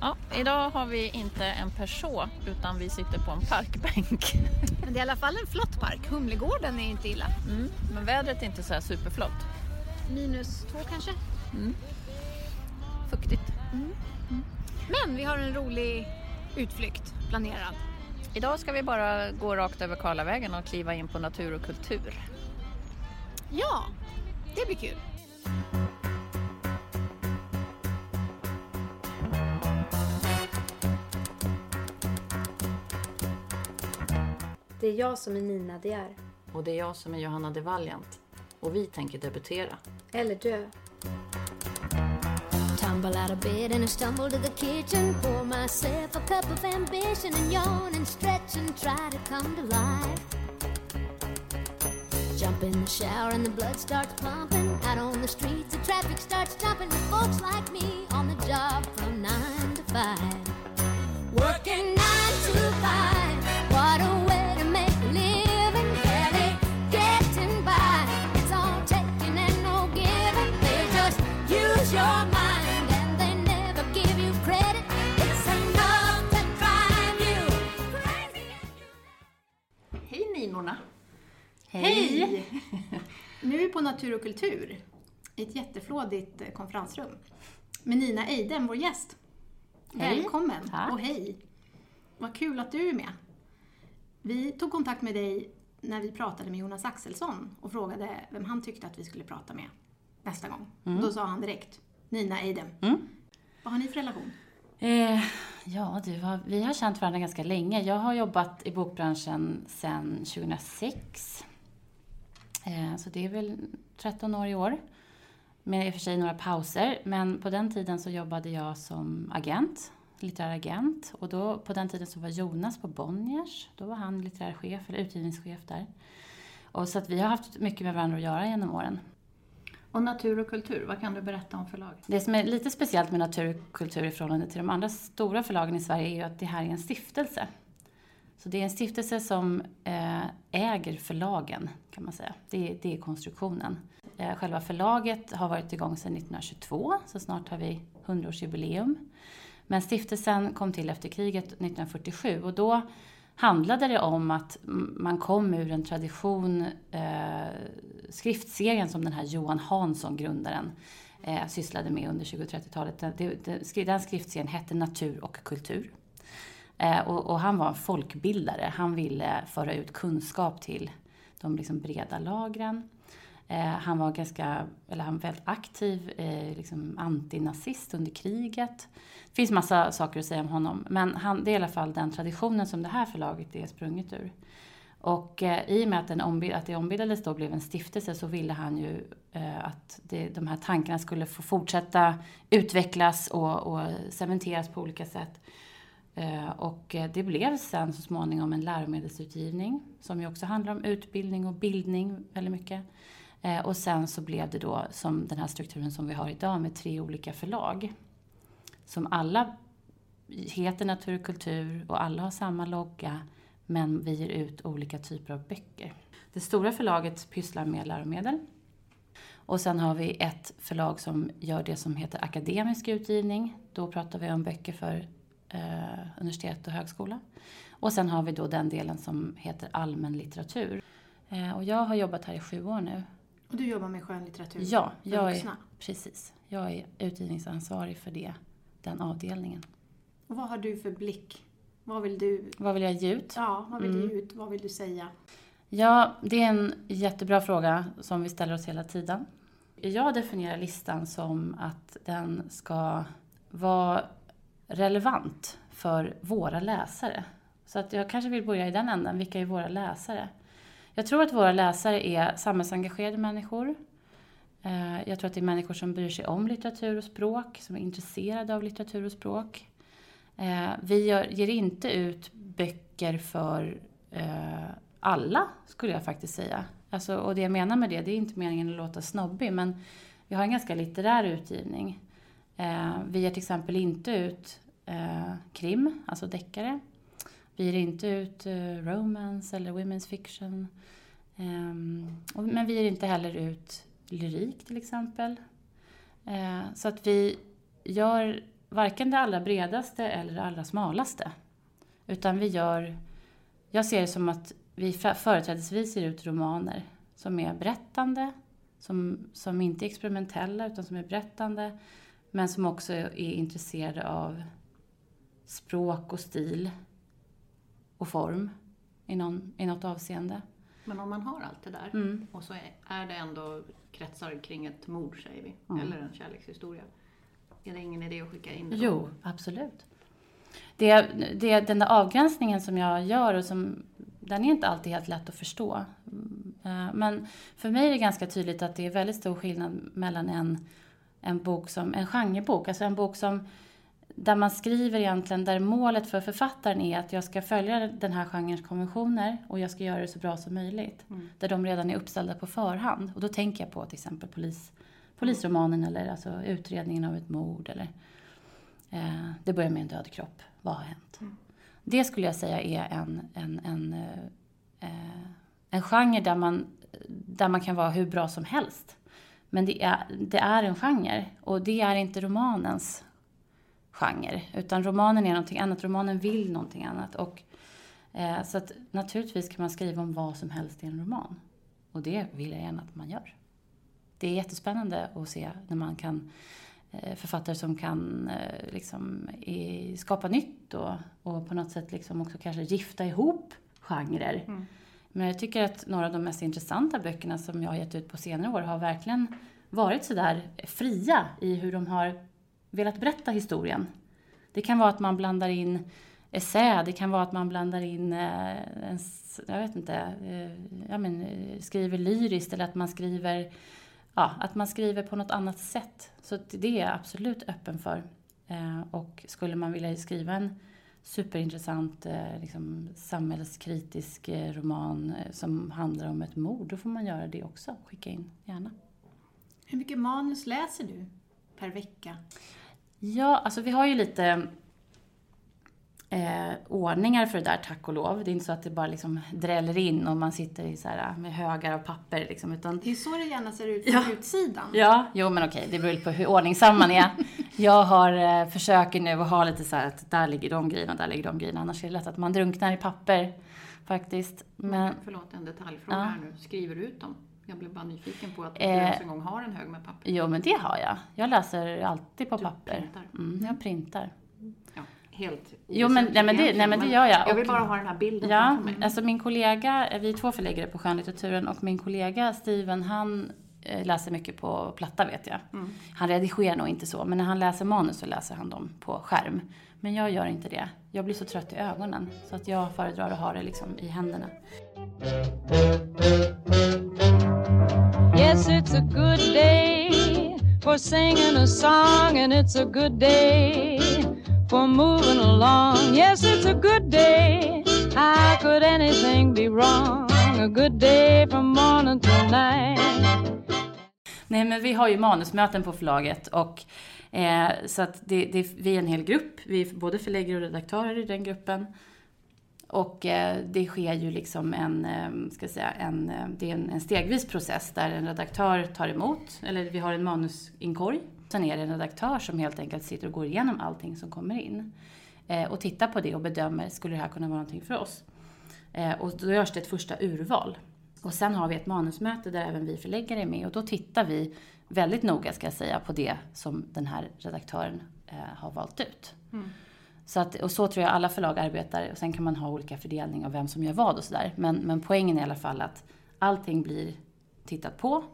Ja, idag har vi inte en Peugeot utan vi sitter på en parkbänk. Men det är i alla fall en flott park. Humlegården är inte illa. Mm, men vädret är inte så här superflott. Minus två kanske. Mm. Fuktigt. Men vi har en rolig utflykt planerad. Idag ska vi bara gå rakt över Karlavägen och kliva in på natur och kultur. Ja, det blir kul. Det är jag som är Nina De är. Och det är jag som är Johanna de Valiant. Och vi tänker debutera. Eller dö. Tumble out of bed and I stumble to the kitchen. Pour myself a cup of ambition and yawn and stretch and try to come to life. Jump in the shower and the blood starts pumping. Out on the streets, the traffic starts jumping with folks like me on the job from nine to five. Working Hej! Nu är vi på Natur och kultur. I ett jätteflådigt eh, konferensrum. Med Nina Eiden, vår gäst. Hej. Välkommen Tack. och hej! Vad kul att du är med. Vi tog kontakt med dig när vi pratade med Jonas Axelsson och frågade vem han tyckte att vi skulle prata med nästa gång. Då sa han direkt Nina Eiden. Mm. Vad har ni för relation? Eh, ja, du, vi har känt varandra ganska länge. Jag har jobbat i bokbranschen sedan 2006. Eh, så det är väl 13 år i år. Med i och för sig några pauser. Men på den tiden så jobbade jag som agent, litterär agent. Och då, på den tiden så var Jonas på Bonniers. Då var han litterär chef, eller utgivningschef där. Och så att vi har haft mycket med varandra att göra genom åren. Och natur och kultur, vad kan du berätta om förlaget? Det som är lite speciellt med Natur och kultur i förhållande till de andra stora förlagen i Sverige är ju att det här är en stiftelse. Så det är en stiftelse som eh, äger förlagen, kan man säga. Det, det är konstruktionen. Eh, själva förlaget har varit igång sedan 1922, så snart har vi 100-årsjubileum. Men stiftelsen kom till efter kriget 1947 och då handlade det om att man kom ur en tradition, eh, skriftserien som den här Johan Hansson, grundaren, eh, sysslade med under 20 och 30-talet. Den, den skriftserien hette Natur och kultur. Eh, och, och han var en folkbildare. Han ville föra ut kunskap till de liksom breda lagren. Eh, han var ganska, eller han var väldigt aktiv, eh, liksom antinazist under kriget. Det finns massa saker att säga om honom, men han, det är i alla fall den traditionen som det här förlaget är sprunget ur. Och eh, i och med att, den ombild, att det ombildades då och blev en stiftelse så ville han ju eh, att det, de här tankarna skulle få fortsätta utvecklas och, och cementeras på olika sätt. Eh, och eh, det blev sen så småningom en läromedelsutgivning som ju också handlar om utbildning och bildning väldigt mycket. Eh, och sen så blev det då som den här strukturen som vi har idag med tre olika förlag. Som alla heter Natur och kultur och alla har samma logga men vi ger ut olika typer av böcker. Det stora förlaget pysslar med läromedel. Och sen har vi ett förlag som gör det som heter akademisk utgivning. Då pratar vi om böcker för eh, universitet och högskola. Och sen har vi då den delen som heter allmän litteratur. Eh, och jag har jobbat här i sju år nu. Och du jobbar med skönlitteratur Ja, för jag vuxna. precis. Jag är utgivningsansvarig för det, den avdelningen. Och vad har du för blick? Vad vill du, Vad vill jag ge ut? ja, vad vill Mm. du ut? Vad vill du säga? Ja, det är en jättebra fråga som vi ställer oss hela tiden. Jag definierar listan som att den ska vara relevant för våra läsare. Så att jag kanske vill börja i den änden. Vilka är våra läsare? Jag tror att våra läsare är samhällsengagerade människor. Eh, jag tror att det är människor som bryr sig om litteratur och språk, som är intresserade av litteratur och språk. Eh, vi ger inte ut böcker för eh, alla, skulle jag faktiskt säga. Alltså, och det jag menar med det, det är inte meningen att låta snobbig, men vi har en ganska litterär utgivning. Vi ger till exempel inte ut eh, krim, alltså deckare. Vi ger inte ut eh, romance eller women's fiction. Ehm, och, men vi ger inte heller ut lyrik till exempel. Eh, så att vi gör varken det allra bredaste eller det allra smalaste. Utan vi gör, jag ser det som att vi företrädesvis ger ut romaner som är berättande, som, som inte är experimentella utan som är berättande, men som också är intresserade av språk och stil och form i, någon, i något avseende. Men om man har allt det där Mm. och så är- det ändå kretsar kring ett mord säger vi, Mm. eller en kärlekshistoria. Är det ingen idé att skicka in det? då? Jo, absolut. Det, det, den där avgränsningen som jag gör, och som, den är inte alltid helt lätt att förstå. Eh, Men för mig är det ganska tydligt att det är väldigt stor skillnad mellan en, en bok som en genrebok, alltså en bok som där man skriver egentligen, där målet för författaren är att jag ska följa den här genrens konventioner och jag ska göra det så bra som möjligt. Mm. Där de redan är uppställda på förhand. Och då tänker jag på till exempel polis, polisromanen eller alltså utredningen av ett mord eller Eh, det börjar med en död kropp. Vad har hänt? Det skulle jag säga är en, en, en, eh, eh, en genre där man, där man kan vara hur bra som helst. Men det är, det är en genre och det är inte romanens genre. Utan romanen är någonting annat. Romanen vill någonting annat. Och, eh, så att naturligtvis kan man skriva om vad som helst i en roman. Och det vill jag gärna att man gör. Det är jättespännande att se när man kan eh, författare som kan eh, liksom, i, skapa nytt och, och på något sätt liksom också kanske gifta ihop genrer. Mm. Men jag tycker att några av de mest intressanta böckerna som jag har gett ut på senare år har verkligen varit sådär fria i hur de har velat berätta historien. Det kan vara att man blandar in essä, det kan vara att man blandar in, eh, en, jag vet inte, eh, jag men, eh, skriver lyriskt eller att man skriver ja, att man skriver på något annat sätt. Så det är jag absolut öppen för. Och skulle man vilja skriva en superintressant liksom, samhällskritisk roman som handlar om ett mord, då får man göra det också. Skicka in, gärna. Hur mycket manus läser du per vecka? Ja, alltså vi har ju lite eh, ordningar för det där, tack och lov. Det är inte så att det bara liksom dräller in och man sitter i så här, med högar av papper. Liksom, utan Det är så det gärna ser ut från utsidan. Ja, jo men okej, det beror på hur ordningsam man är. Jag har, eh, försöker nu att ha lite så här att där ligger de grejerna, där ligger de grejerna. Annars är det lätt att man drunknar i papper faktiskt. Men Förlåt, en detaljfråga Ja. här nu. Skriver du ut dem? Jag blev bara nyfiken på att du Eh. ens en gång har en hög med papper. jo, men det har jag. Jag läser alltid på Du papper. printar. Mm, jag printar. Ja, helt Jo, men- nej, men det- nej, men det gör jag. Jag vill bara ha den här bilden Ja, mig. alltså min kollega, vi är två förläggare på skönlitteraturen och min kollega Steven han eh, läser mycket på platta vet jag. Mm. Han redigerar nog inte så, men när han läser manus så läser han dem på skärm. Men jag gör inte det. Jag blir så trött i ögonen så att jag föredrar att ha det liksom i händerna. Yes, it's a good day for singing a song, and it's a good day for moving along. Yes, it's a good day. How could anything be wrong? A good day from morning till night. Nej, men vi har ju manusmöten på förlaget och eh, så att det, det, vi är en hel grupp. Vi är både förläggare och redaktörer i den gruppen. Och eh, det sker ju liksom en, eh, ska säga, en, eh, det är en, en stegvis process där en redaktör tar emot, eller vi har en manusinkorg. Sen är det en redaktör som helt enkelt sitter och går igenom allting som kommer in. Eh, och tittar på det och bedömer, skulle det här kunna vara någonting för oss? Eh, och då görs det ett första urval. Och sen har vi ett manusmöte där även vi förläggare är med och då tittar vi väldigt noga ska jag säga på det som den här redaktören eh, har valt ut. Mm. Så att, och så tror jag alla förlag arbetar och sen kan man ha olika fördelning av vem som gör vad och sådär. Men, men poängen är i alla fall att allting blir tittat på,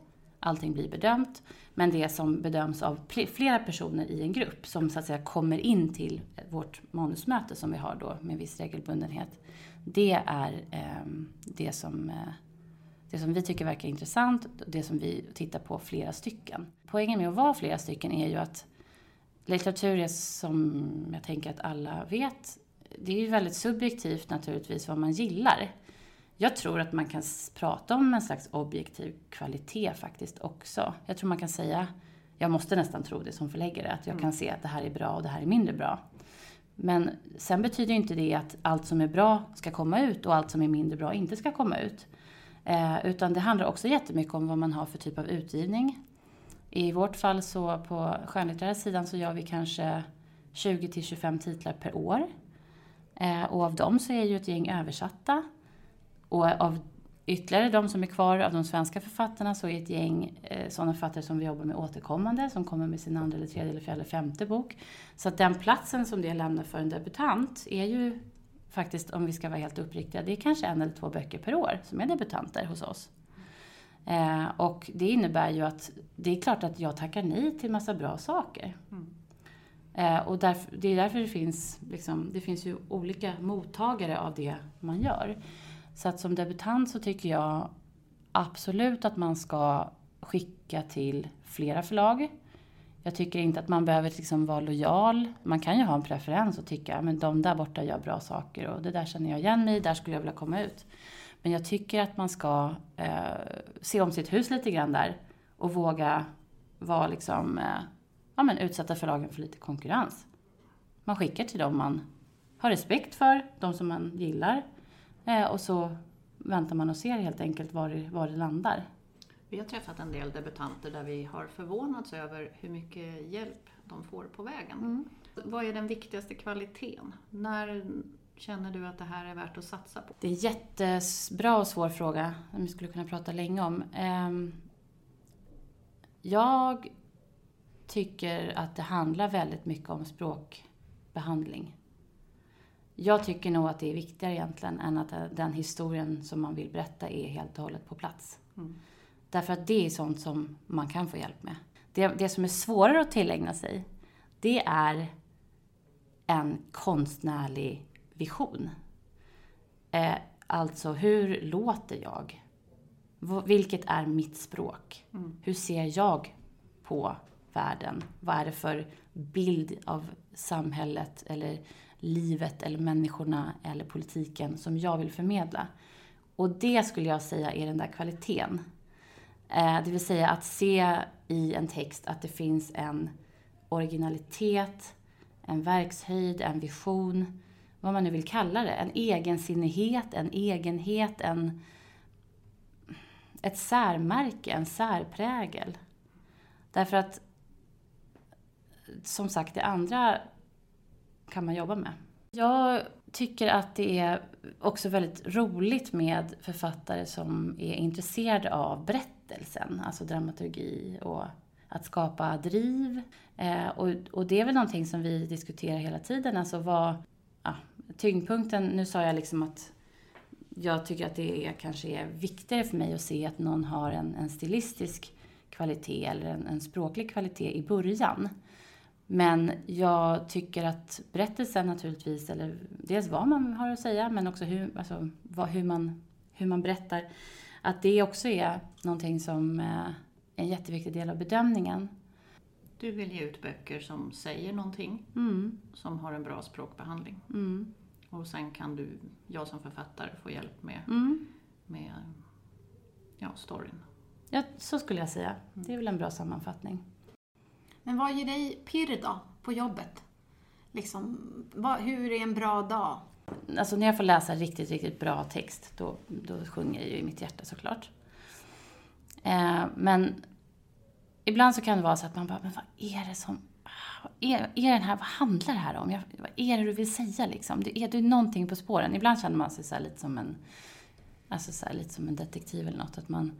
allting blir bedömt. Men det som bedöms av flera personer i en grupp som så att säga kommer in till vårt manusmöte som vi har då med viss regelbundenhet. Det är eh, det som eh, det som vi tycker verkar intressant, det som vi tittar på flera stycken. Poängen med att vara flera stycken är ju att litteratur är som jag tänker att alla vet, det är ju väldigt subjektivt naturligtvis vad man gillar. Jag tror att man kan prata om en slags objektiv kvalitet faktiskt också. Jag tror man kan säga, jag måste nästan tro det som förläggare, att jag kan se att det här är bra och det här är mindre bra. Men sen betyder inte det att allt som är bra ska komma ut och allt som är mindre bra inte ska komma ut. Eh, utan det handlar också jättemycket om vad man har för typ av utgivning. I vårt fall så på skönlitterära sidan så gör vi kanske 20 till 25 titlar per år. Eh, och av dem så är ju ett gäng översatta. Och av ytterligare de som är kvar av de svenska författarna så är ett gäng eh, sådana författare som vi jobbar med återkommande, som kommer med sin andra, eller tredje, eller fjärde, eller femte bok. Så att den platsen som det lämnar för en debutant är ju faktiskt, om vi ska vara helt uppriktiga, det är kanske en eller två böcker per år som är debutanter hos oss. Eh, och det innebär ju att det är klart att jag tackar nej till massa bra saker. Eh, och därför, det är därför det finns, liksom, det finns ju olika mottagare av det man gör. Så att som debutant så tycker jag absolut att man ska skicka till flera förlag. Jag tycker inte att man behöver liksom vara lojal. Man kan ju ha en preferens och tycka att de där borta gör bra saker och det där känner jag igen mig i, där skulle jag vilja komma ut. Men jag tycker att man ska eh, se om sitt hus lite grann där och våga vara liksom, eh, ja, men utsätta förlagen för lite konkurrens. Man skickar till dem man har respekt för, de som man gillar. Eh, och så väntar man och ser helt enkelt var det, var det landar. Vi har träffat en del debutanter där vi har förvånats över hur mycket hjälp de får på vägen. Vad är den viktigaste kvaliteten? När känner du att det här är värt att satsa på? Det är en jättebra och svår fråga som vi skulle kunna prata länge om. Ehm, Jag tycker att det handlar väldigt mycket om språkbehandling. Jag tycker nog att det är viktigare egentligen än att den historien som man vill berätta är helt och hållet på plats. Därför att det är sånt som man kan få hjälp med. Det, det som är svårare att tillägna sig, det är en konstnärlig vision. Eh, alltså, hur låter jag? Vilket är mitt språk? Hur ser jag på världen? Vad är det för bild av samhället eller livet eller människorna eller politiken som jag vill förmedla? Och det skulle jag säga är den där kvaliteten. Eh, det vill säga att se i en text att det finns en originalitet, en verkshöjd, en vision, vad man nu vill kalla det. En egensinnighet, en egenhet, en, ett särmärke, en särprägel. Därför att, som sagt, det andra kan man jobba med. Jag tycker att det är också väldigt roligt med författare som är intresserade av berättelsen, alltså dramaturgi och att skapa driv. Eh, och, och det är väl någonting som vi diskuterar hela tiden, alltså vad, tyngdpunkten, nu sa jag liksom att jag tycker att det är, kanske är viktigare för mig att se att någon har en, en stilistisk kvalitet eller en, en språklig kvalitet i början. Men jag tycker att berättelsen naturligtvis, eller dels vad man har att säga, men också hur, alltså, vad, hur, man, hur man berättar, att det också är någonting som eh, är en jätteviktig del av bedömningen. Du vill ge ut böcker som säger någonting, Mm, som har en bra språkbehandling. mm, Och sen kan du, jag som författare, få hjälp med, mm. med ja, storyn. Ja, så skulle jag säga. Det är väl en bra sammanfattning. Men vad ger dig pirr då, på jobbet? Liksom, vad, hur är en bra dag? Alltså när jag får läsa riktigt, riktigt bra text, då, då sjunger det ju i mitt hjärta såklart. Eh, men ibland så kan det vara så att man bara, men vad är det som... Vad är, är den här, vad handlar det här om? Jag, vad är det du vill säga liksom? Det är, du någonting på spåren. Ibland känner man sig så här lite som en... Alltså så här, lite som en detektiv eller något. Att man,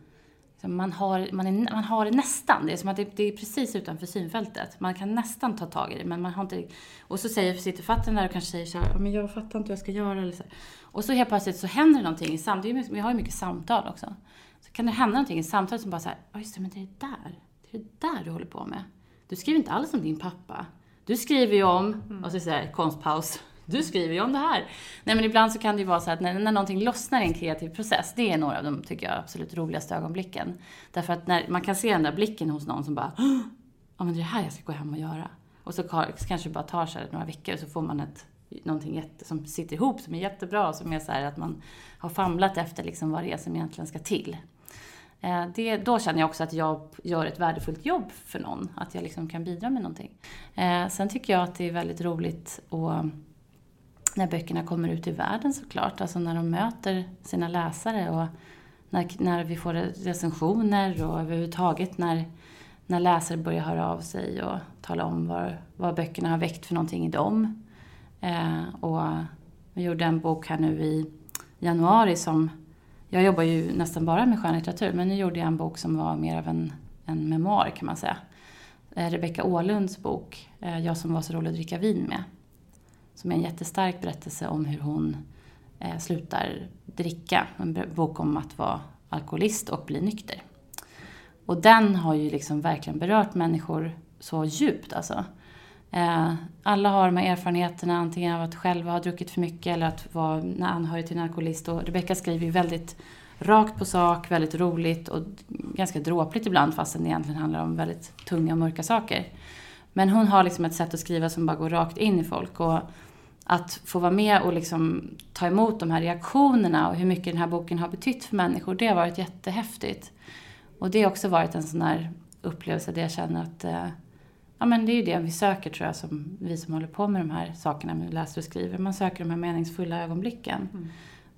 liksom, man, har, man, är, man har det nästan. Det är som att det, det är precis utanför synfältet. Man kan nästan ta tag i det, men man har inte... Och så säger, sitter författaren där och kanske säger så här, men jag fattar inte vad jag ska göra. Eller så. Och så helt plötsligt så händer det någonting i samtalet. Vi har ju mycket samtal också. Så kan det hända någonting i samtalet som bara så här, ja just det, men det är det där. Det är det där du håller på med. Du skriver inte alls om din pappa. Du skriver ju om, och så säger konstpaus. Du skriver ju om det här. Nej men ibland så kan det ju vara så att när, när någonting lossnar i en kreativ process, det är några av de, tycker jag, absolut roligaste ögonblicken. Därför att när man kan se den där blicken hos någon som bara, "Åh, ja men det är det här jag ska gå hem och göra. Och så ka- kanske det bara tar sig några veckor och så får man ett, någonting jätte, som sitter ihop, som är jättebra, som är så här att man har famlat efter liksom vad det är som egentligen ska till. Eh, det, då känner jag också att jag gör ett värdefullt jobb för någon, att jag liksom kan bidra med någonting. Eh, sen tycker jag att det är väldigt roligt att, när böckerna kommer ut i världen såklart, alltså när de möter sina läsare och när, när vi får recensioner och överhuvudtaget när, när läsare börjar höra av sig och tala om vad, vad böckerna har väckt för någonting i dem. Eh, och vi gjorde en bok här nu i januari som... Jag jobbar ju nästan bara med skönlitteratur men nu gjorde jag en bok som var mer av en, en memoar kan man säga. Eh, Rebecka Åhlunds bok, eh, Jag som var så rolig att dricka vin med. Som är en jättestark berättelse om hur hon eh, slutar dricka. En bok om att vara alkoholist och bli nykter. Och den har ju liksom verkligen berört människor så djupt alltså. Eh, alla har de här erfarenheterna antingen av att själva ha druckit för mycket eller att vara anhörig till en alkoholist. Och Rebecka skriver ju väldigt rakt på sak, väldigt roligt och ganska dråpligt ibland fastän det egentligen handlar om väldigt tunga och mörka saker. Men hon har liksom ett sätt att skriva som bara går rakt in i folk. Och att få vara med och liksom ta emot de här reaktionerna och hur mycket den här boken har betytt för människor, det har varit jättehäftigt. Och det har också varit en sån här upplevelse där jag känner att eh, ja, men det är ju det vi söker tror jag, som vi som håller på med de här sakerna, med läser och skriver. Man söker de här meningsfulla ögonblicken. Mm.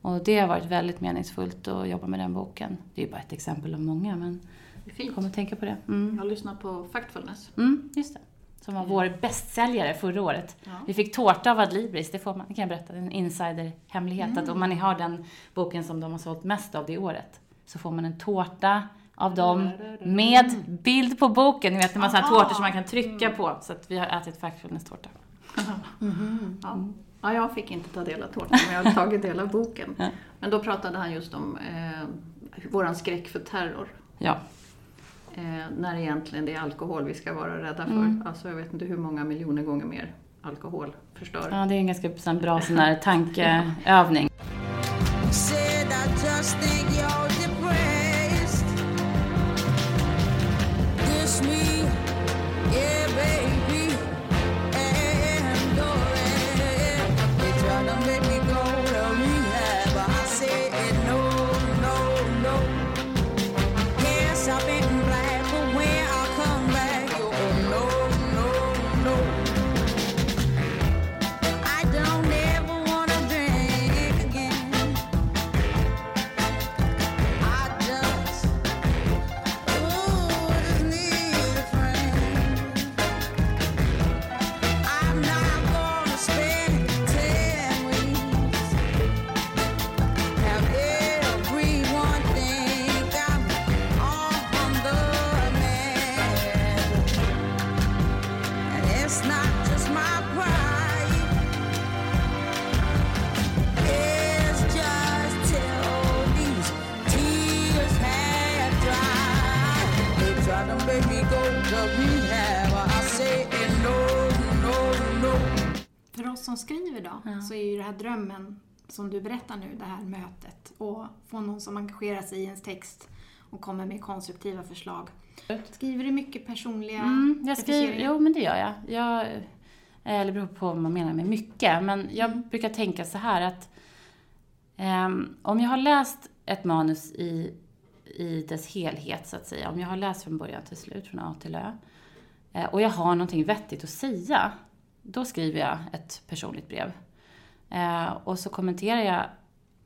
Och det har varit väldigt meningsfullt att jobba med den boken. Det är ju bara ett exempel av många, men Fint. kommer att tänka på det. Mm. Jag har lyssnat på Factfulness. Mm, just det. Som var vår bästsäljare förra året. Ja. Vi fick tårta av Adlibris, det, får man, det kan jag berätta, en insiderhemlighet. Mm. Att om man har den boken som de har sålt mest av det året, så får man en tårta av dem med bild på boken. Ni vet, en massa tårtor som man kan trycka på. Så att vi har ätit Factfulness-tårta. Mm. Ja. ja, jag fick inte ta del av tårtan, men jag har tagit del av boken. Men då pratade han just om eh, våran skräck för terror. Ja. Eh, när egentligen det är alkohol vi ska vara rädda för. Mm. Alltså jag vet inte hur många miljoner gånger mer alkohol förstör. Ja, det är en ganska bra sån här tankeövning. drömmen som du berättar nu, det här mötet och få någon som engagerar sig i ens text och kommer med konstruktiva förslag. Skriver du mycket personliga mm, jag skriver, Jo, men det gör jag. jag eh, eller det beror på vad man menar med mycket. Men jag mm. brukar tänka så här att um, om jag har läst ett manus i, i dess helhet, så att säga. Om jag har läst från början till slut, från A till Ö. Eh, och jag har någonting vettigt att säga. Då skriver jag ett personligt brev. Eh, och så kommenterar jag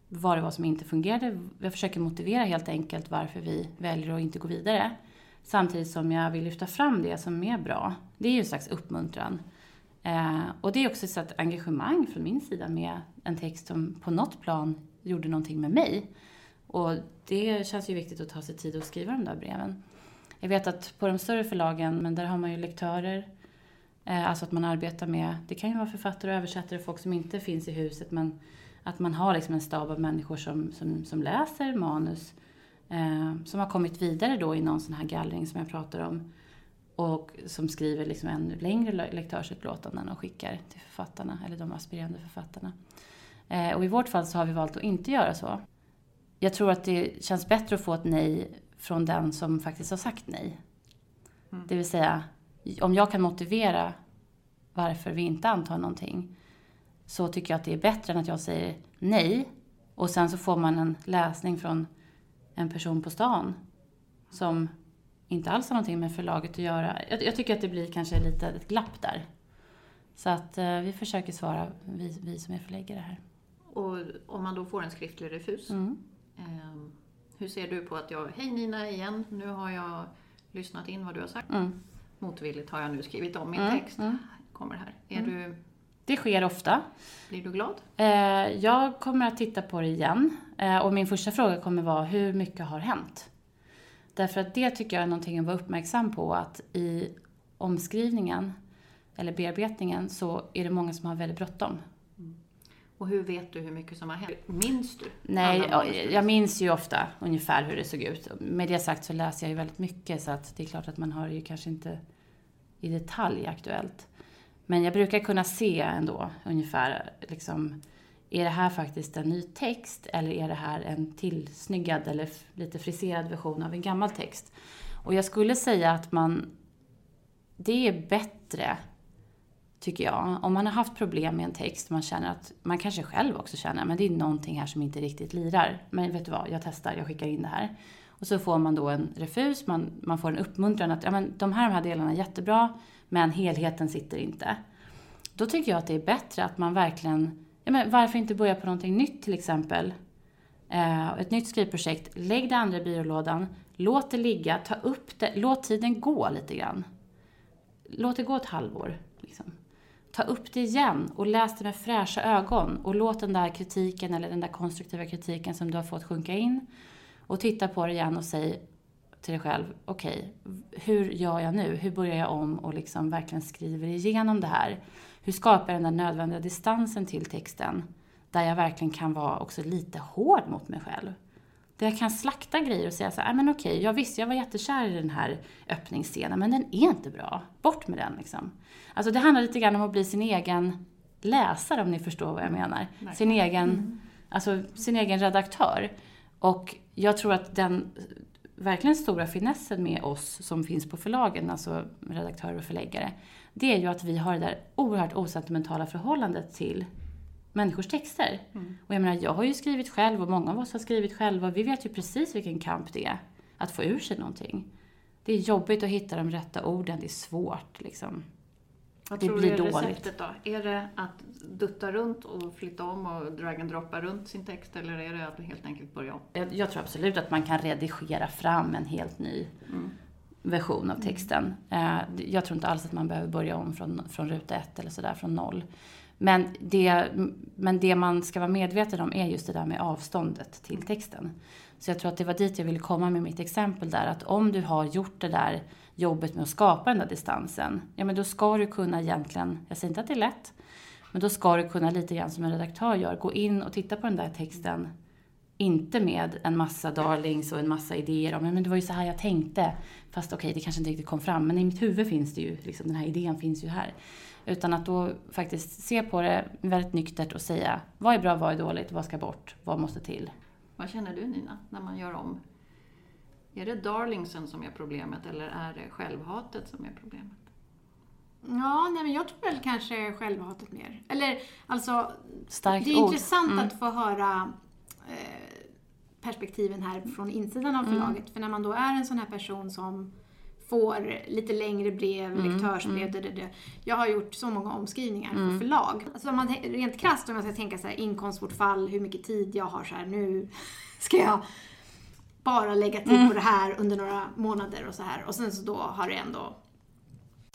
vad det var som inte fungerade. Jag försöker motivera helt enkelt varför vi väljer att inte gå vidare. Samtidigt som jag vill lyfta fram det som är bra. Det är ju en slags uppmuntran. Eh, och det är också ett slags engagemang från min sida med en text som på något plan gjorde någonting med mig. Och det känns ju viktigt att ta sig tid att skriva de där breven. Jag vet att på de större förlagen, men där har man ju lektörer alltså att man arbetar med, det kan ju vara författare och översättare, folk som inte finns i huset, men att man har liksom en stab av människor som, som, som läser manus, eh, som har kommit vidare då i någon sån här gallring som jag pratar om, och som skriver liksom ännu längre lektörsutlåtanden och skickar till författarna, eller de aspirerande författarna. Eh, och i vårt fall så har vi valt att inte göra så. Jag tror att det känns bättre att få ett nej från den som faktiskt har sagt nej. Mm. Det vill säga, om jag kan motivera varför vi inte antar någonting så tycker jag att det är bättre än att jag säger nej och sen så får man en läsning från en person på stan som inte alls har någonting med förlaget att göra. Jag, jag tycker att det blir kanske lite ett glapp där. Så att eh, vi försöker svara, vi, vi som är förläggare här. Och om man då får en skriftlig refus, mm. eh, Hur ser du på att jag, hej Nina igen, nu har jag lyssnat in vad du har sagt. Mm. Motvilligt har jag nu skrivit om min Mm, text. mm. Kommer här. Är du, Det sker ofta. blir du glad? Eh, jag kommer att titta på det igen. Eh, och min första fråga kommer vara hur mycket har hänt? Därför att det tycker jag är någonting att vara uppmärksam på att i omskrivningen eller bearbetningen så är det många som har väldigt bråttom. Och hur vet du hur mycket som har hänt? Minns du? Nej, jag, jag minns ju ofta ungefär hur det såg ut. Med det sagt så läser jag ju väldigt mycket så att det är klart att man har ju kanske inte i detalj aktuellt. Men jag brukar kunna se ändå ungefär liksom är det här faktiskt en ny text eller är det här en tillsnyggad eller lite friserad version av en gammal text? Och jag skulle säga att man, det är bättre tycker jag. Om man har haft problem med en text, man känner att, man kanske själv också känner, men det är någonting här som inte riktigt lirar. Men vet du vad, jag testar, jag skickar in det här. Och så får man då en refus, man, man får en uppmuntran att ja, men de här, de här delarna är jättebra, men helheten sitter inte. Då tycker jag att det är bättre att man verkligen, ja, men varför inte börja på någonting nytt till exempel? Eh, ett nytt skrivprojekt, lägg det andra i byrålådan, låt det ligga, ta upp det, låt tiden gå lite grann. Låt det gå ett halvår. Liksom. Ta upp det igen och läs det med fräscha ögon och låt den där kritiken eller den där konstruktiva kritiken som du har fått sjunka in och titta på det igen och säg till dig själv, okej, hur gör jag nu? Hur börjar jag om och liksom verkligen skriver igenom det här? Hur skapar jag den där nödvändiga distansen till texten? Där jag verkligen kan vara också lite hård mot mig själv. Där jag kan slakta grejer och säga så här, "Nej, men okej, jag visste, jag var jättekär i den här öppningsscenen, men den är inte bra. Bort med den liksom. Alltså det handlar lite grann om att bli sin egen läsare, om ni förstår vad jag menar. Sin egen, alltså sin egen redaktör. Och jag tror att den verkligen stora finessen med oss som finns på förlagen, alltså redaktörer och förläggare, det är ju att vi har det där oerhört osentimentala förhållandet till människors texter. Och jag menar, jag har ju skrivit själv och många av oss har skrivit själva. Vi vet ju precis vilken kamp det är att få ur sig någonting. Det är jobbigt att hitta de rätta orden, det är svårt liksom. Vad Det tror blir du är dåligt. receptet då? Är det att dutta runt och flytta om och drag and droppa runt sin text eller är det att helt enkelt börjar om? Jag, jag tror absolut att man kan redigera fram en helt ny version av texten. Eh, jag tror inte alls att man behöver börja om från, från ruta ett eller sådär, från noll. Men det, men det man ska vara medveten om är just det där med avståndet till texten. Så jag tror att det var dit jag ville komma med mitt exempel där. Att om du har gjort det där jobbet med att skapa den där distansen. Ja men då ska du kunna egentligen, jag säger inte att det är lätt. Men då ska du kunna lite grann som en redaktör gör, gå in och titta på den där texten. Inte med en massa darlings och en massa idéer om men det var ju så här jag tänkte. Fast okej, det kanske inte riktigt kom fram. Men i mitt huvud finns det ju, liksom, den här idén finns ju här. Utan att då faktiskt se på det väldigt nyktert och säga vad är bra, vad är dåligt, vad ska bort, vad måste till. Vad känner du Nina, när man gör om? Är det darlingsen som är problemet eller är det självhatet som är problemet? Ja, nej men jag tror väl kanske självhatet mer. Eller alltså, Starkt det är ord. intressant Mm. att få höra eh, perspektiven här från insidan av förlaget. För när man då är en sån här person som får lite längre brev, lektörsbrev, det, det, det. Jag har gjort så många omskrivningar för förlag. Alltså om man, rent krasst om jag ska tänka så här inkomstbortfall, hur mycket tid jag har så här nu ska jag bara lägga tid på det här under några månader och så här. Och sen så då har det ändå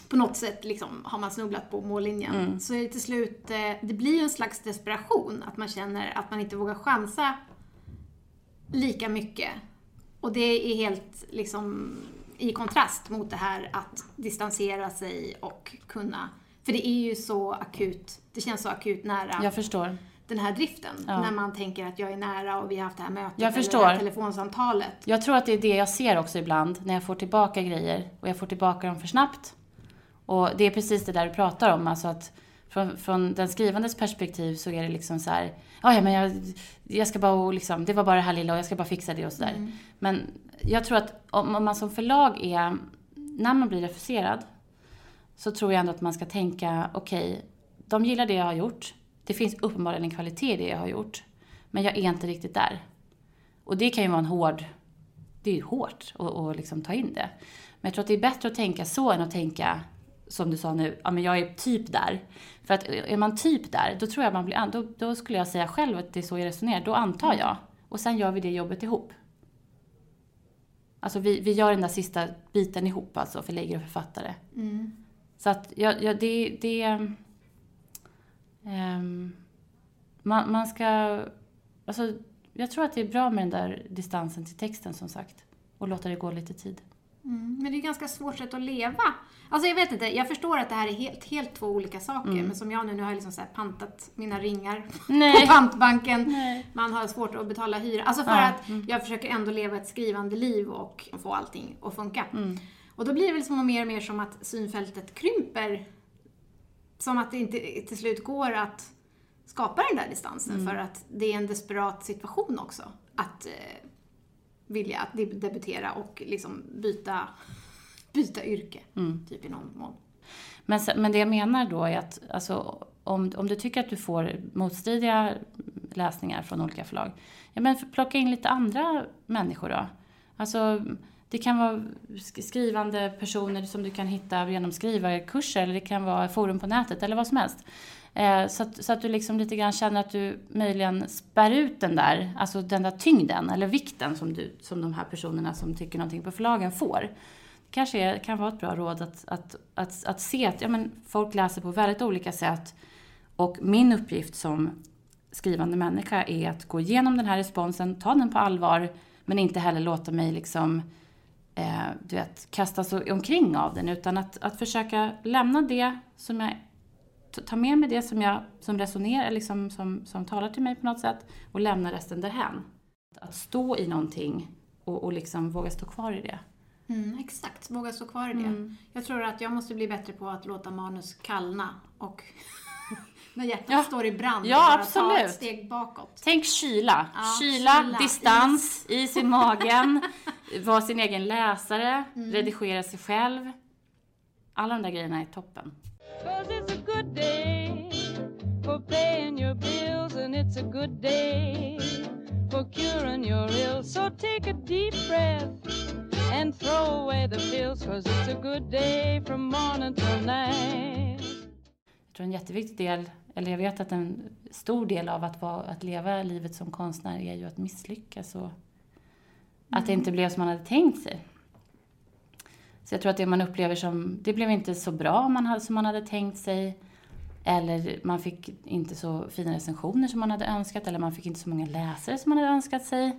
på något sätt liksom, har man snubblat på mållinjen. Så är det till slut, eh, det blir ju en slags desperation. Att man känner att man inte vågar chansa lika mycket. Och det är helt liksom i kontrast mot det här att distansera sig och kunna, för det är ju så akut, det känns så akut nära Jag förstår. den här driften. Ja. När man tänker att jag är nära och vi har haft det här mötet Jag eller det förstår. här telefonsamtalet. Jag tror att det är det jag ser också ibland när jag får tillbaka grejer och jag får tillbaka dem för snabbt. Och det är precis det där du pratar om, alltså att från, från den skrivandes perspektiv så är det liksom så här, "Ja, men jag, jag ska bara och liksom, det var bara det här lilla och jag ska bara fixa det och sådär. Men jag tror att om, om man som förlag är, när man blir refuserad, så tror jag ändå att man ska tänka, okej, de gillar det jag har gjort. Det finns uppenbarligen en kvalitet i det jag har gjort. Men jag är inte riktigt där. Och det kan ju vara en hård, det är ju hårt att, att liksom ta in det. Men jag tror att det är bättre att tänka så än att tänka, som du sa nu, ja men jag är typ där. För att är man typ där, då tror jag man blir, då, då skulle jag säga själv att det är så jag resonerar. Då antar jag. Och sen gör vi det jobbet ihop. Alltså vi, vi gör den där sista biten ihop, alltså förläggare och författare. Mm. Så att ja, ja, det... det ehm, man, man ska... Alltså, jag tror att det är bra med den där distansen till texten som sagt. Och låta det gå lite tid. Mm, men det är ganska svårt sätt att leva. Alltså jag vet inte, jag förstår att det här är helt, helt två olika saker. Men som jag nu, nu har jag liksom så pantat mina ringar Mm. Nej. på pantbanken. Nej. Man har svårt att betala hyra. Alltså för Ja, mm. att jag försöker ändå leva ett skrivande liv och få allting att funka. Mm. Och då blir det väl som mer och mer som att synfältet krymper. Som att det inte till slut går att skapa den där distansen Mm. för att det är en desperat situation också. Att eh, vilja att deb- debutera och liksom byta, byta yrke. Mm. Typ i någon mån. Men, men det jag menar då är att alltså, om, om du tycker att du får motstridiga läsningar från olika förlag, ja men plocka in lite andra människor då. Alltså, det kan vara sk- skrivande personer som du kan hitta genom skrivarkurser eller det kan vara forum på nätet eller vad som helst. Eh, så, att, så att du liksom lite grann känner att du möjligen spär ut den där, alltså den där tyngden eller vikten som, du, som de här personerna som tycker någonting på förlagen får Det kanske är, kan vara ett bra råd att, att, att, att se att ja, men folk läser på väldigt olika sätt. Och min uppgift som skrivande människa är att gå igenom den här responsen, ta den på allvar, men inte heller låta mig liksom, eh, du vet, kastas omkring av den, utan att, att försöka lämna det som jag ta- med mig det som, jag, som resonerar, liksom, som, som talar till mig på något sätt och lämna resten därhän. Att stå i någonting och, och liksom våga stå kvar i det. Mm, exakt, våga stå kvar i det. Mm. Jag tror att jag måste bli bättre på att låta manus kallna och när hjärtat Ja. står i brand, Ja, bara ta absolut. ett steg bakåt. Tänk kyla. Ja, kyla, kyla, distans, is. i magen, vara sin egen läsare, Mm. redigera sig själv. Alla de där grejerna är toppen. Cause it's a good day for paying your bills, and it's a good day for curing your ills. So take a deep breath and throw away the pills, cause it's a good day from morning till night. Jag tror en jätteviktig del, eller jag vet att en stor del av att, vara, att leva livet som konstnär är ju att misslyckas och att det inte blev som man hade tänkt sig. Så jag tror att det man upplever som, det blev inte så bra man hade, som man hade tänkt sig. Eller man fick inte så fina recensioner som man hade önskat. Eller man fick inte så många läsare som man hade önskat sig.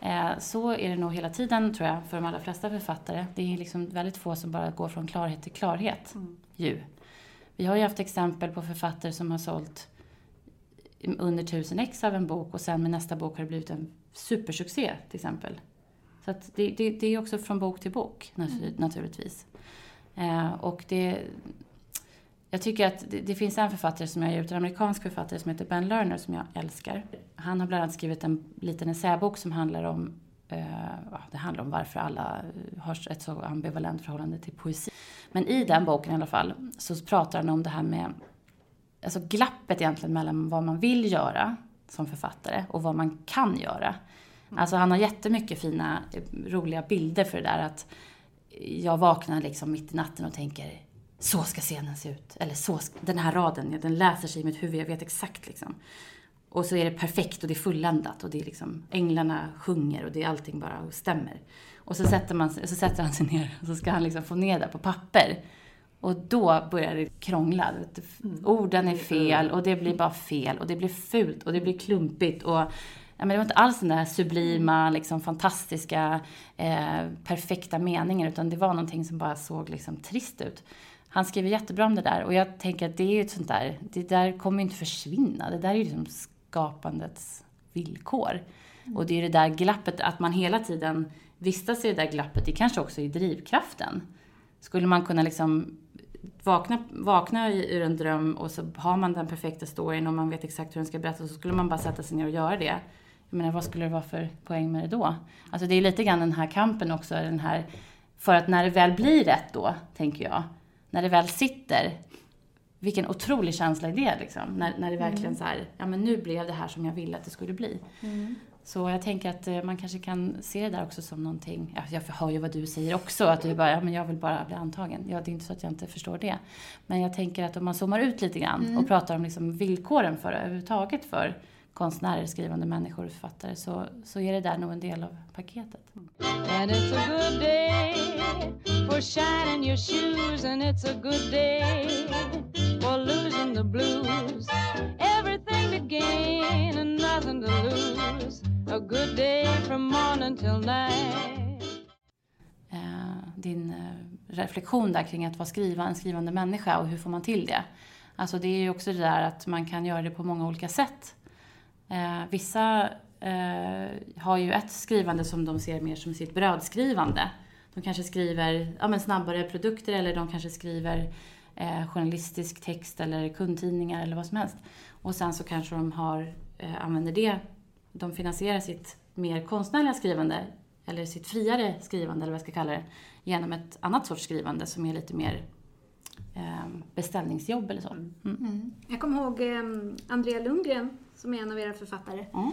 Eh, Så är det nog hela tiden tror jag för de allra flesta författare. Det är liksom väldigt få som bara går från klarhet till klarhet. Ju. Vi har ju haft exempel på författare som har sålt under tusen ex av en bok och sen med nästa bok har det blivit en supersuccé till exempel. Så det, det, det är också från bok till bok natur, naturligtvis. Eh, och det, jag tycker att det, det finns en författare som jag ger ut, en amerikansk författare som heter Ben Lerner som jag älskar. Han har bland annat skrivit en liten essäbok som handlar om eh, det handlar om varför alla har ett så ambivalent förhållande till poesi. Men i den boken i alla fall så pratar han om det här med alltså glappet egentligen mellan vad man vill göra som författare och vad man kan göra. Alltså han har jättemycket fina, eh, roliga bilder för det där att jag vaknar liksom mitt i natten och tänker så ska scenen se ut. Eller så, ska- den här raden, den läser sig i mitt huvud, jag vet exakt liksom. Och så är det perfekt och det är fulländat och det är liksom, änglarna sjunger och det är allting bara stämmer. Och så sätter, man, så sätter han sig ner och så ska han liksom få ner det på papper. Och då börjar det krångla. Du. Orden är fel och det blir bara fel och det blir fult och det blir klumpigt. Och, men det var inte alls den där sublima, liksom, fantastiska, eh, perfekta meningen utan det var någonting som bara såg liksom, trist ut. Han skriver jättebra om det där och jag tänker att det är ju ett sånt där, det där kommer ju inte försvinna. Det där är ju liksom skapandets villkor. Och det är det där glappet, att man hela tiden vistas i det där glappet, det kanske också är drivkraften. Skulle man kunna liksom vakna, vakna ur en dröm och så har man den perfekta storyn och man vet exakt hur den ska berättas så skulle man bara sätta sig ner och göra det. Jag menar, vad skulle det vara för poäng med det då? Alltså det är lite grann den här kampen också, den här, för att när det väl blir rätt då, tänker jag, när det väl sitter, vilken otrolig känsla är det liksom? När, när det verkligen så här, ja men nu blev det här som jag ville att det skulle bli. Så jag tänker att eh, man kanske kan se det där också som någonting, ja, jag hör ju vad du säger också, att du bara, ja men jag vill bara bli antagen. Ja, det är inte så att jag inte förstår det. Men jag tänker att om man zoomar ut lite grann och pratar om liksom villkoren för överhuvudtaget för konstnärer, skrivande människor och författare så, så är det där nog en del av paketet. And it's a good day for shining your shoes, and it's a good day for losing the blues. Everything to gain and nothing to lose. A good day from morning till night. Eh, din eh, reflektion där kring att vara skriva, en skrivande människa och hur får man till det? Alltså det är ju också det där att man kan göra det på många olika sätt. Eh, vissa eh, har ju ett skrivande som de ser mer som sitt brödskrivande. De kanske skriver ja, men snabbare produkter eller de kanske skriver eh, journalistisk text eller kundtidningar eller vad som helst. Och sen så kanske de har, eh, använder det, de finansierar sitt mer konstnärliga skrivande eller sitt friare skrivande eller vad jag ska kalla det genom ett annat sorts skrivande som är lite mer beställningsjobb eller så. Mm. Jag kommer ihåg eh, Andrea Lundgren, som är en av era författare, Mm.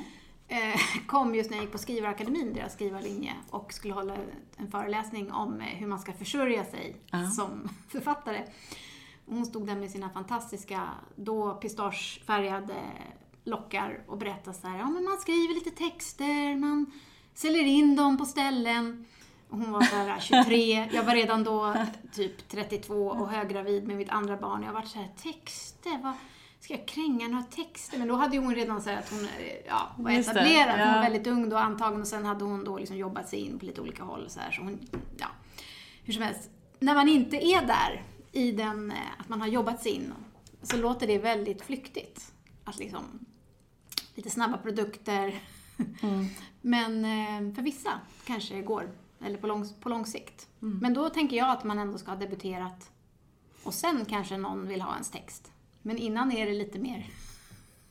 eh, kom just när jag gick på Skrivarakademin, deras skrivarlinje, och skulle hålla en föreläsning om eh, hur man ska försörja sig som författare. Hon stod där med sina fantastiska, då pistagefärgade lockar och berättade så här, ja men man skriver lite texter, man säljer in dem på ställen. Hon var så här 23, jag var redan då typ 32 och höggravid med mitt andra barn. Jag var så här, texter, vad, ska jag kränga några texter? Men då hade hon redan sagt att hon ja, var Just det, etablerad, hon var väldigt ung då antagen och sen hade hon då liksom jobbat sig in på lite olika håll så här. Så hon, ja, hur som helst. När man inte är där i den, eh, att man har jobbat sig in, så låter det väldigt flyktigt. Att liksom, lite snabba produkter. Men eh, för vissa kanske det går, eller på lång, på lång sikt. Men då tänker jag att man ändå ska ha debuterat och sen kanske någon vill ha ens text. Men innan är det lite mer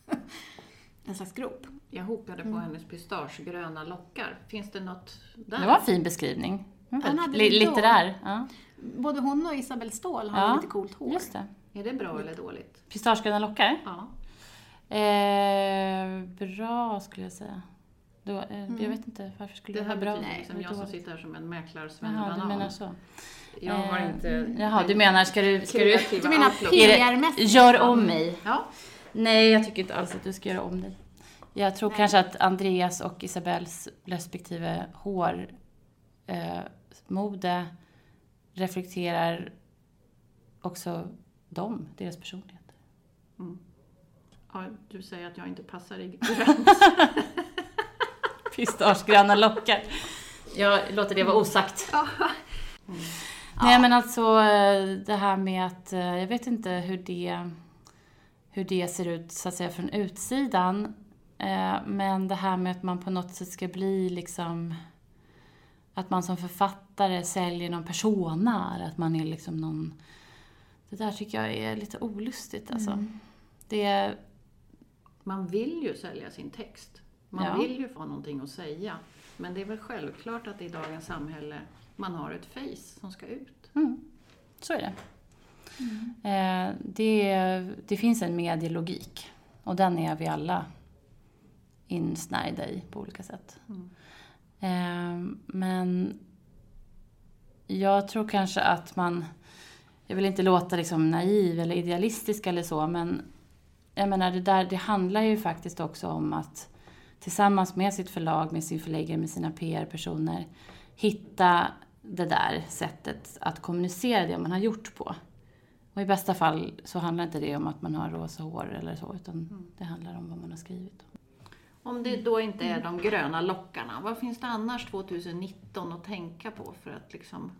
en slags grop. Jag hokade på hennes pistagegröna lockar. Finns det något där? Det var en fin beskrivning. Mm. Litterär. Ja. Både hon och Isabelle Ståhl har Ja, lite coolt hår. Just det. Är det bra eller dåligt? Pistagegröna lockar? Ja. Eh, bra skulle jag säga. Då, eh, Jag vet inte, varför skulle Det det här vara bra? betyder liksom eller jag som sitter här som en mäklare Jaha, du menar så. Jag har Eh, inte... Jaha, du menar, ska du... Ska du Du menar det- PR-mässigt? gör om mig? Ja. Nej, jag tycker inte alls att du ska göra om dig. Jag tror kanske att Andreas och Isabells respektive hår, eh, mode reflekterar också dem, deras personlighet. ja, du säger att jag inte passar i grönt. Pistagegröna lockar. Jag låter det vara osagt. Nej men alltså eh, det här med att, eh, jag vet inte hur det, hur det ser ut så att säga från utsidan. Eh, Men det här med att man på något sätt ska bli liksom, att man som författare säljer någon persona, eller att man är liksom någon, det där tycker jag är lite olustigt alltså. Det, Man vill ju sälja sin text. Man Ja. vill ju få någonting att säga. Men det är väl självklart att i dagens samhälle man har ett face som ska ut. Så är det. Eh, det. Det finns en medielogik och den är vi alla insnärjda i på olika sätt. Eh, men jag tror kanske att man, jag vill inte låta liksom naiv eller idealistisk eller så, men jag menar det där, det handlar ju faktiskt också om att tillsammans med sitt förlag, med sin förläggare, med sina PR-personer hitta det där sättet att kommunicera det man har gjort på. Och i bästa fall så handlar inte det om att man har rosa hår eller så, utan det handlar om vad man har skrivit. Om det då inte är de gröna lockarna, vad finns det annars 2019 att tänka på för att liksom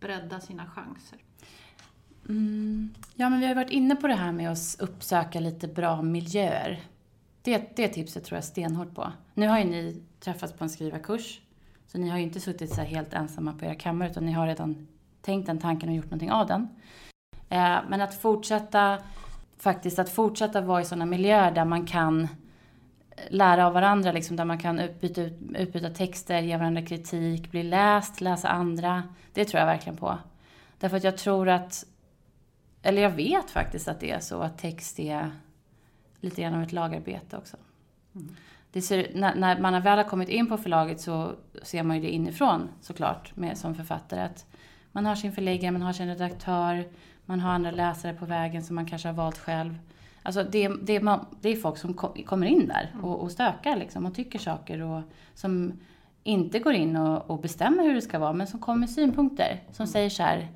bredda sina chanser? Mm. Ja, men vi har varit inne på det här med att uppsöka lite bra miljöer. Det, det tipset tror jag stenhårt på. Nu har ju ni träffats på en skrivarkurs, så ni har ju inte suttit så här helt ensamma på era kammare, utan ni har redan tänkt den tanken och gjort någonting av den. Eh, men att fortsätta, faktiskt att fortsätta vara i sådana miljöer där man kan lära av varandra, liksom, där man kan utbyta, utbyta texter, ge varandra kritik, bli läst, läsa andra. Det tror jag verkligen på. Därför att jag tror att, eller jag vet faktiskt att det är så att text är lite grann av ett lagarbete också. Det ser, när, när man väl har kommit in på förlaget så ser man ju det inifrån såklart med, som författare. Att man har sin förläggare, man har sin redaktör, man har andra läsare på vägen som man kanske har valt själv. Alltså det, det, man, det är folk som kom, kommer in där och, och stökar liksom och tycker saker och som inte går in och, och bestämmer hur det ska vara men som kommer med synpunkter som säger så här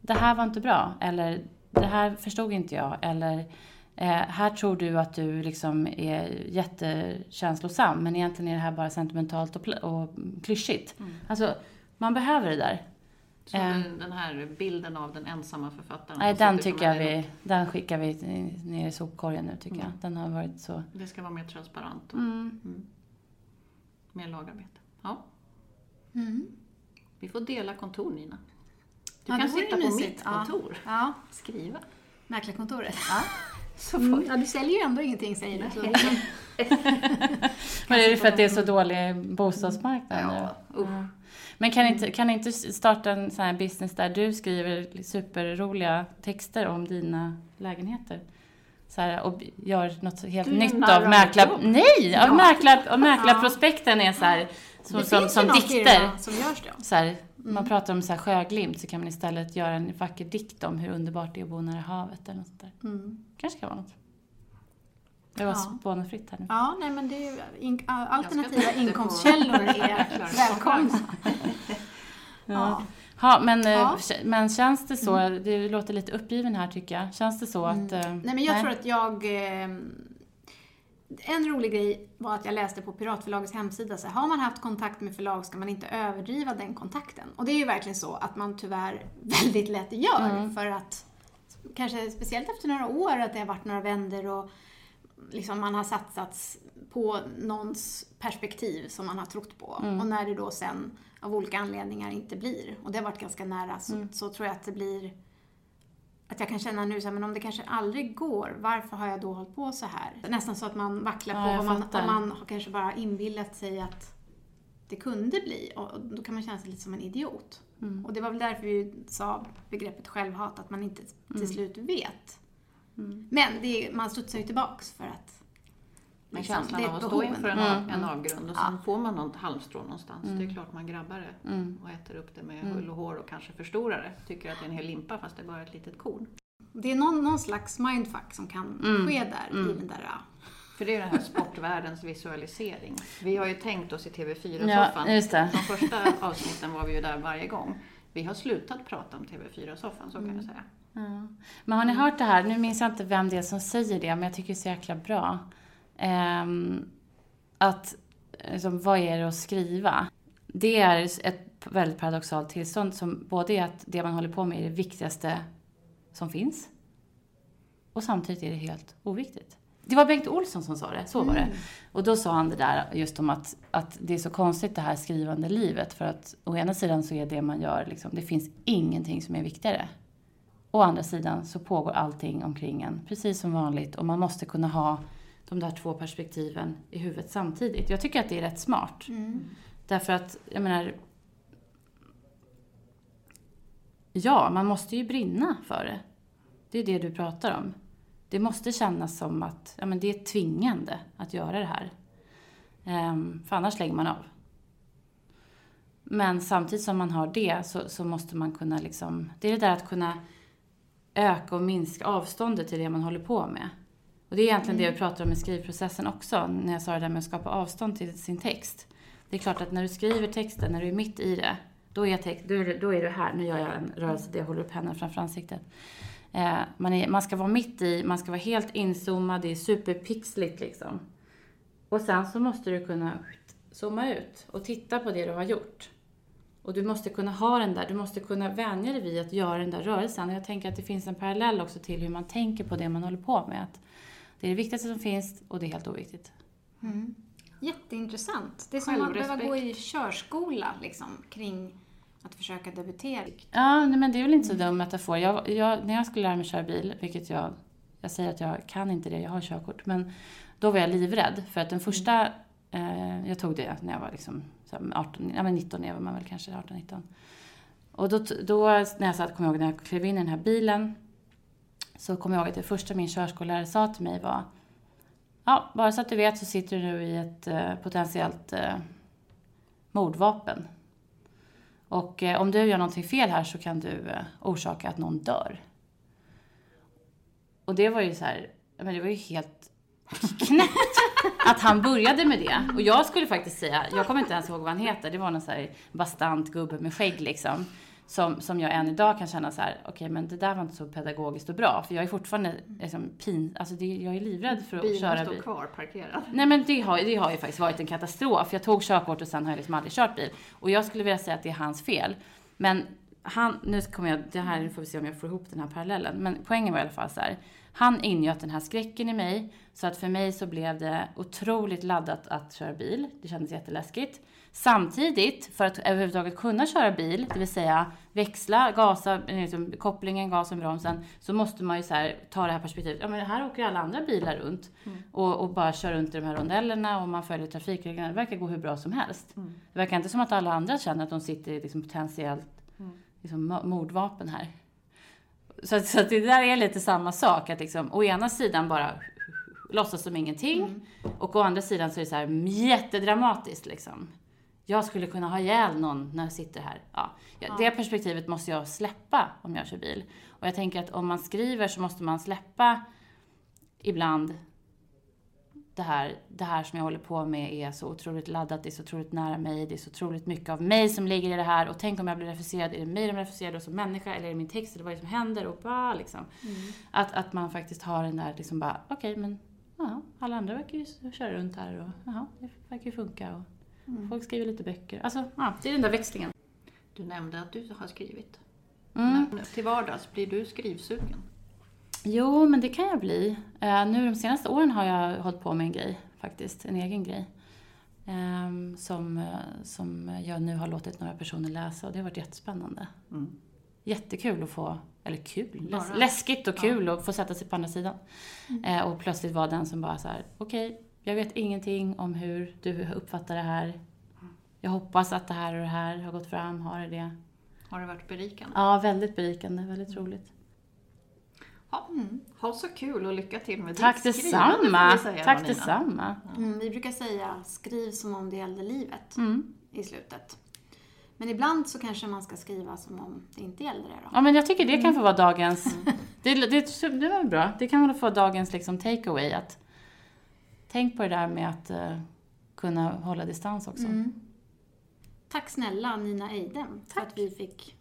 det här var inte bra eller det här förstod inte jag eller eh, här tror du att du liksom är jättekänslosam men egentligen är det här bara sentimentalt och, och klyschigt. Alltså man behöver det där. Så Eh. den här bilden av den ensamma författaren. Nej, den tycker jag vi, den skickar vi ner i sopkorgen nu tycker jag. Den har varit så. Det ska vara mer transparent och Mm. mer lagarbete. Ja. Mm. Vi får dela kontor Nina. Du Ja, kan sitta på mysigt. mitt Ja. kontor. Ja, Skriva. mäklarkontoret. Så Mm. Ja, du säljer ju ändå ingenting säger du. Så. Men är det för att det är så dålig bostadsmarknad nu? Ja, usch. Ja. Men kan inte, kan inte starta en sån här business där du skriver superroliga texter om dina lägenheter? Så här, och gör något helt Du nytt av mäklar... Nej! Av, Ja. mäklar, mäklarprospekten är så här, som, som, som någon dikter. som görs då. Så här, Man pratar om så här sjöglimt så kan man istället göra en vacker dikt om hur underbart det är att bo nära havet eller något sånt där. Mm. kanske kan vara något. Det var Ja. spånfritt här nu. Ja, nej men det är ju in, alternativa inkomstkällor är välkomna. Ja. Ja, men, eh, Ja. men känns det så, du låter lite uppgiven här tycker jag. Känns det så att... eh, Nej men jag tror att jag... En rolig grej var att jag läste på Piratförlagets hemsida så här, har man haft kontakt med förlag ska man inte överdriva den kontakten. Och det är ju verkligen så att man tyvärr väldigt lätt gör för att kanske speciellt efter några år att det har varit några vänder och liksom man har satsats på någons perspektiv som man har trott på. Och när det då sen av olika anledningar inte blir, och det har varit ganska nära, så, så tror jag att det blir att jag kan känna nu så här, men om det kanske aldrig går, varför har jag då hållit på så här? Nästan så att man vacklar Ja, på vad man, om man har kanske bara inbillat sig att det kunde bli. Och då kan man känna sig lite som en idiot. Mm. Och det var väl därför vi sa begreppet självhat, att man inte Mm. till slut vet. Men det är, man studsar ju tillbaks för att Men känslan det är av att stå inför en, av, en avgrund och sen får man något halmstrå någonstans. Det är klart man grabbar det Mm. och äter upp det med hull och hår och kanske förstorar det. Tycker att det är en hel limpa fast det är bara ett litet korn. Det är någon, någon slags mindfuck som kan Mm. ske där i den där... ja. För det är den här sportvärldens visualisering. Vi har ju tänkt oss i Ja, TV4-soffan. just det. De första avsnitten var vi ju där varje gång. Vi har slutat prata om TV4-soffan, så kan jag säga. Ja. Men har ni hört det här? Nu minns jag inte vem det är som säger det, men jag tycker det är så jäkla bra. Ehm, att, liksom, vad är det att skriva? Det är ett väldigt paradoxalt tillstånd som både är att det man håller på med är det viktigaste som finns. Och samtidigt är det helt oviktigt. Det var Bengt Olsson som sa det, så var det. Och då sa han det där just om att, att det är så konstigt det här skrivande livet. För att å ena sidan så är det man gör, liksom, det finns ingenting som är viktigare. Å andra sidan så pågår allting omkring en precis som vanligt och man måste kunna ha de där två perspektiven i huvudet samtidigt. Jag tycker att det är rätt smart. Därför att, jag menar... Ja, man måste ju brinna för det. Det är det du pratar om. Det måste kännas som att ja, men det är tvingande att göra det här. Ehm, för annars lägger man av. Men samtidigt som man har det så, så måste man kunna liksom... Det är det där att kunna öka och minska avståndet till det man håller på med. Och det är egentligen det vi pratar om i skrivprocessen också, när jag sa det där med att skapa avstånd till sin text. Det är klart att när du skriver texten, när du är mitt i det, då är, text, då är, det, då är du här. Nu gör jag en rörelse där jag håller upp händerna framför ansiktet. Eh, man, är, man ska vara mitt i, man ska vara helt inzoomad, det är superpixligt liksom. Och sen så måste du kunna zooma ut och titta på det du har gjort. Och du måste kunna ha den där, du måste kunna vänja dig vid att göra den där rörelsen. Och jag tänker att det finns en parallell också till hur man tänker på det man håller på med. Att det är det viktigaste som finns och det är helt oviktigt. Jätteintressant. Det är som att behöva gå i körskola liksom, kring att försöka debutera. Ja, nej, men det är väl inte så dum metafor. Jag, jag, när jag skulle lära mig köra bil, vilket jag, jag säger att jag kan inte det, jag har körkort, men då var jag livrädd. För att den första, eh, jag tog det när jag var liksom så här 18, ja men 19 är man väl kanske, 18-19. Och då, då, när jag satt, kommer jag ihåg när jag klev in i den här bilen, så kommer jag ihåg att det första min körskollärare sa till mig var Ja, bara så att du vet så sitter du nu i ett eh, potentiellt eh, mordvapen. Och eh, om du gör någonting fel här så kan du eh, orsaka att någon dör. Och det var ju så här, men det var ju helt knäppt att han började med det. Och jag skulle faktiskt säga, jag kommer inte ens ihåg vad han heter, det var någon så här bastant gubbe med skägg liksom. Som, som jag än idag kan känna så här, okej men det där var inte så pedagogiskt och bra. För jag är fortfarande liksom pin, alltså det, jag är livrädd för att Bilen köra står bil. kvar parkerad. Nej men det har, det har ju faktiskt varit en katastrof. Jag tog körkort och sen har jag liksom aldrig kört bil. Och jag skulle vilja säga att det är hans fel. Men han, nu kommer jag, det här nu får vi se om jag får ihop den här parallellen. Men poängen var i alla fall så här. Han ingöt den här skräcken i mig. Så att för mig så blev det otroligt laddat att köra bil. Det kändes jätteläskigt. Samtidigt, för att överhuvudtaget kunna köra bil, det vill säga växla, gasa, liksom, kopplingen, gasen, bromsen, så måste man ju så här, ta det här perspektivet. Ja men här åker alla andra bilar runt och, och bara kör runt i de här rondellerna och man följer trafikreglerna. Det verkar gå hur bra som helst. Det verkar inte som att alla andra känner att de sitter i liksom, potentiellt liksom, mo- mordvapen här. Så, så det där är lite samma sak. Att liksom, å ena sidan bara låtsas som ingenting. Och å andra sidan så är det så här jättedramatiskt liksom. Jag skulle kunna ha ihjäl någon när jag sitter här. Ja. Ja, Det perspektivet måste jag släppa om jag kör bil. Och jag tänker att om man skriver så måste man släppa ibland det här, det här som jag håller på med är så otroligt laddat, det är så otroligt nära mig, det är så otroligt mycket av mig som ligger i det här och tänk om jag blir refuserad, är det mig de refuserar som människa eller är det min text eller vad är det som händer och bara liksom. Att, att man faktiskt har den där liksom bara, okej men ja, alla andra verkar ju köra runt här och ja, det verkar ju funka och folk skriver lite böcker. Alltså, ja, det är den där växlingen. Du nämnde att du har skrivit. Mm. Men Till vardags, blir du skrivsugen? Jo, men det kan jag bli. Eh, nu de senaste åren har jag hållit på med en grej faktiskt, en egen grej. Ehm, som, eh, som jag nu har låtit några personer läsa och det har varit jättespännande. Mm. Jättekul att få, eller kul, läs, läskigt och kul att få sätta sig på andra sidan. Eh, och plötsligt vara den som bara så här: okej, jag vet ingenting om hur du uppfattar det här. Jag hoppas att det här och det här har gått fram, har det det? Har det varit berikande? Ja, väldigt berikande, väldigt roligt. Ja. Ha så kul och lycka till med Tack ditt skrivande, detsamma! vi säga, Tack Nina. detsamma! Mm, vi brukar säga skriv som om det gällde livet Mm. i slutet. Men ibland så kanske man ska skriva som om det inte gällde det då. Ja, men jag tycker det kan få vara dagens... Det, det, det var bra. Det kan väl få vara dagens liksom, takeaway. Att tänk på det där med att eh, kunna hålla distans också. Mm. Tack snälla Nina Eidem för att vi fick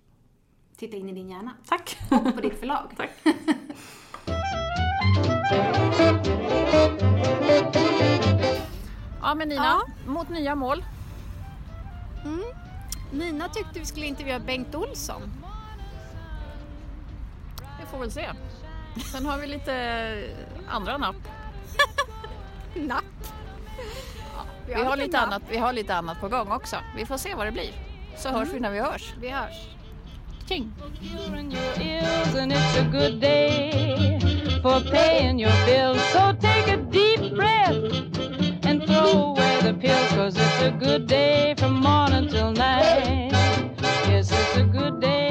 titta in i din hjärna Tack! och på ditt förlag. Tack. Ja men Nina, mot nya mål. Nina tyckte vi skulle intervjua Bengt Olsson. Vi får väl se. Sen har vi lite andra napp. Napp. Ja, vi, vi har lite annat, vi har lite annat på gång också. Vi får se vad det blir. Så mm. hörs vi när vi hörs. Vi hörs. Tjing! Yes, it's a good day.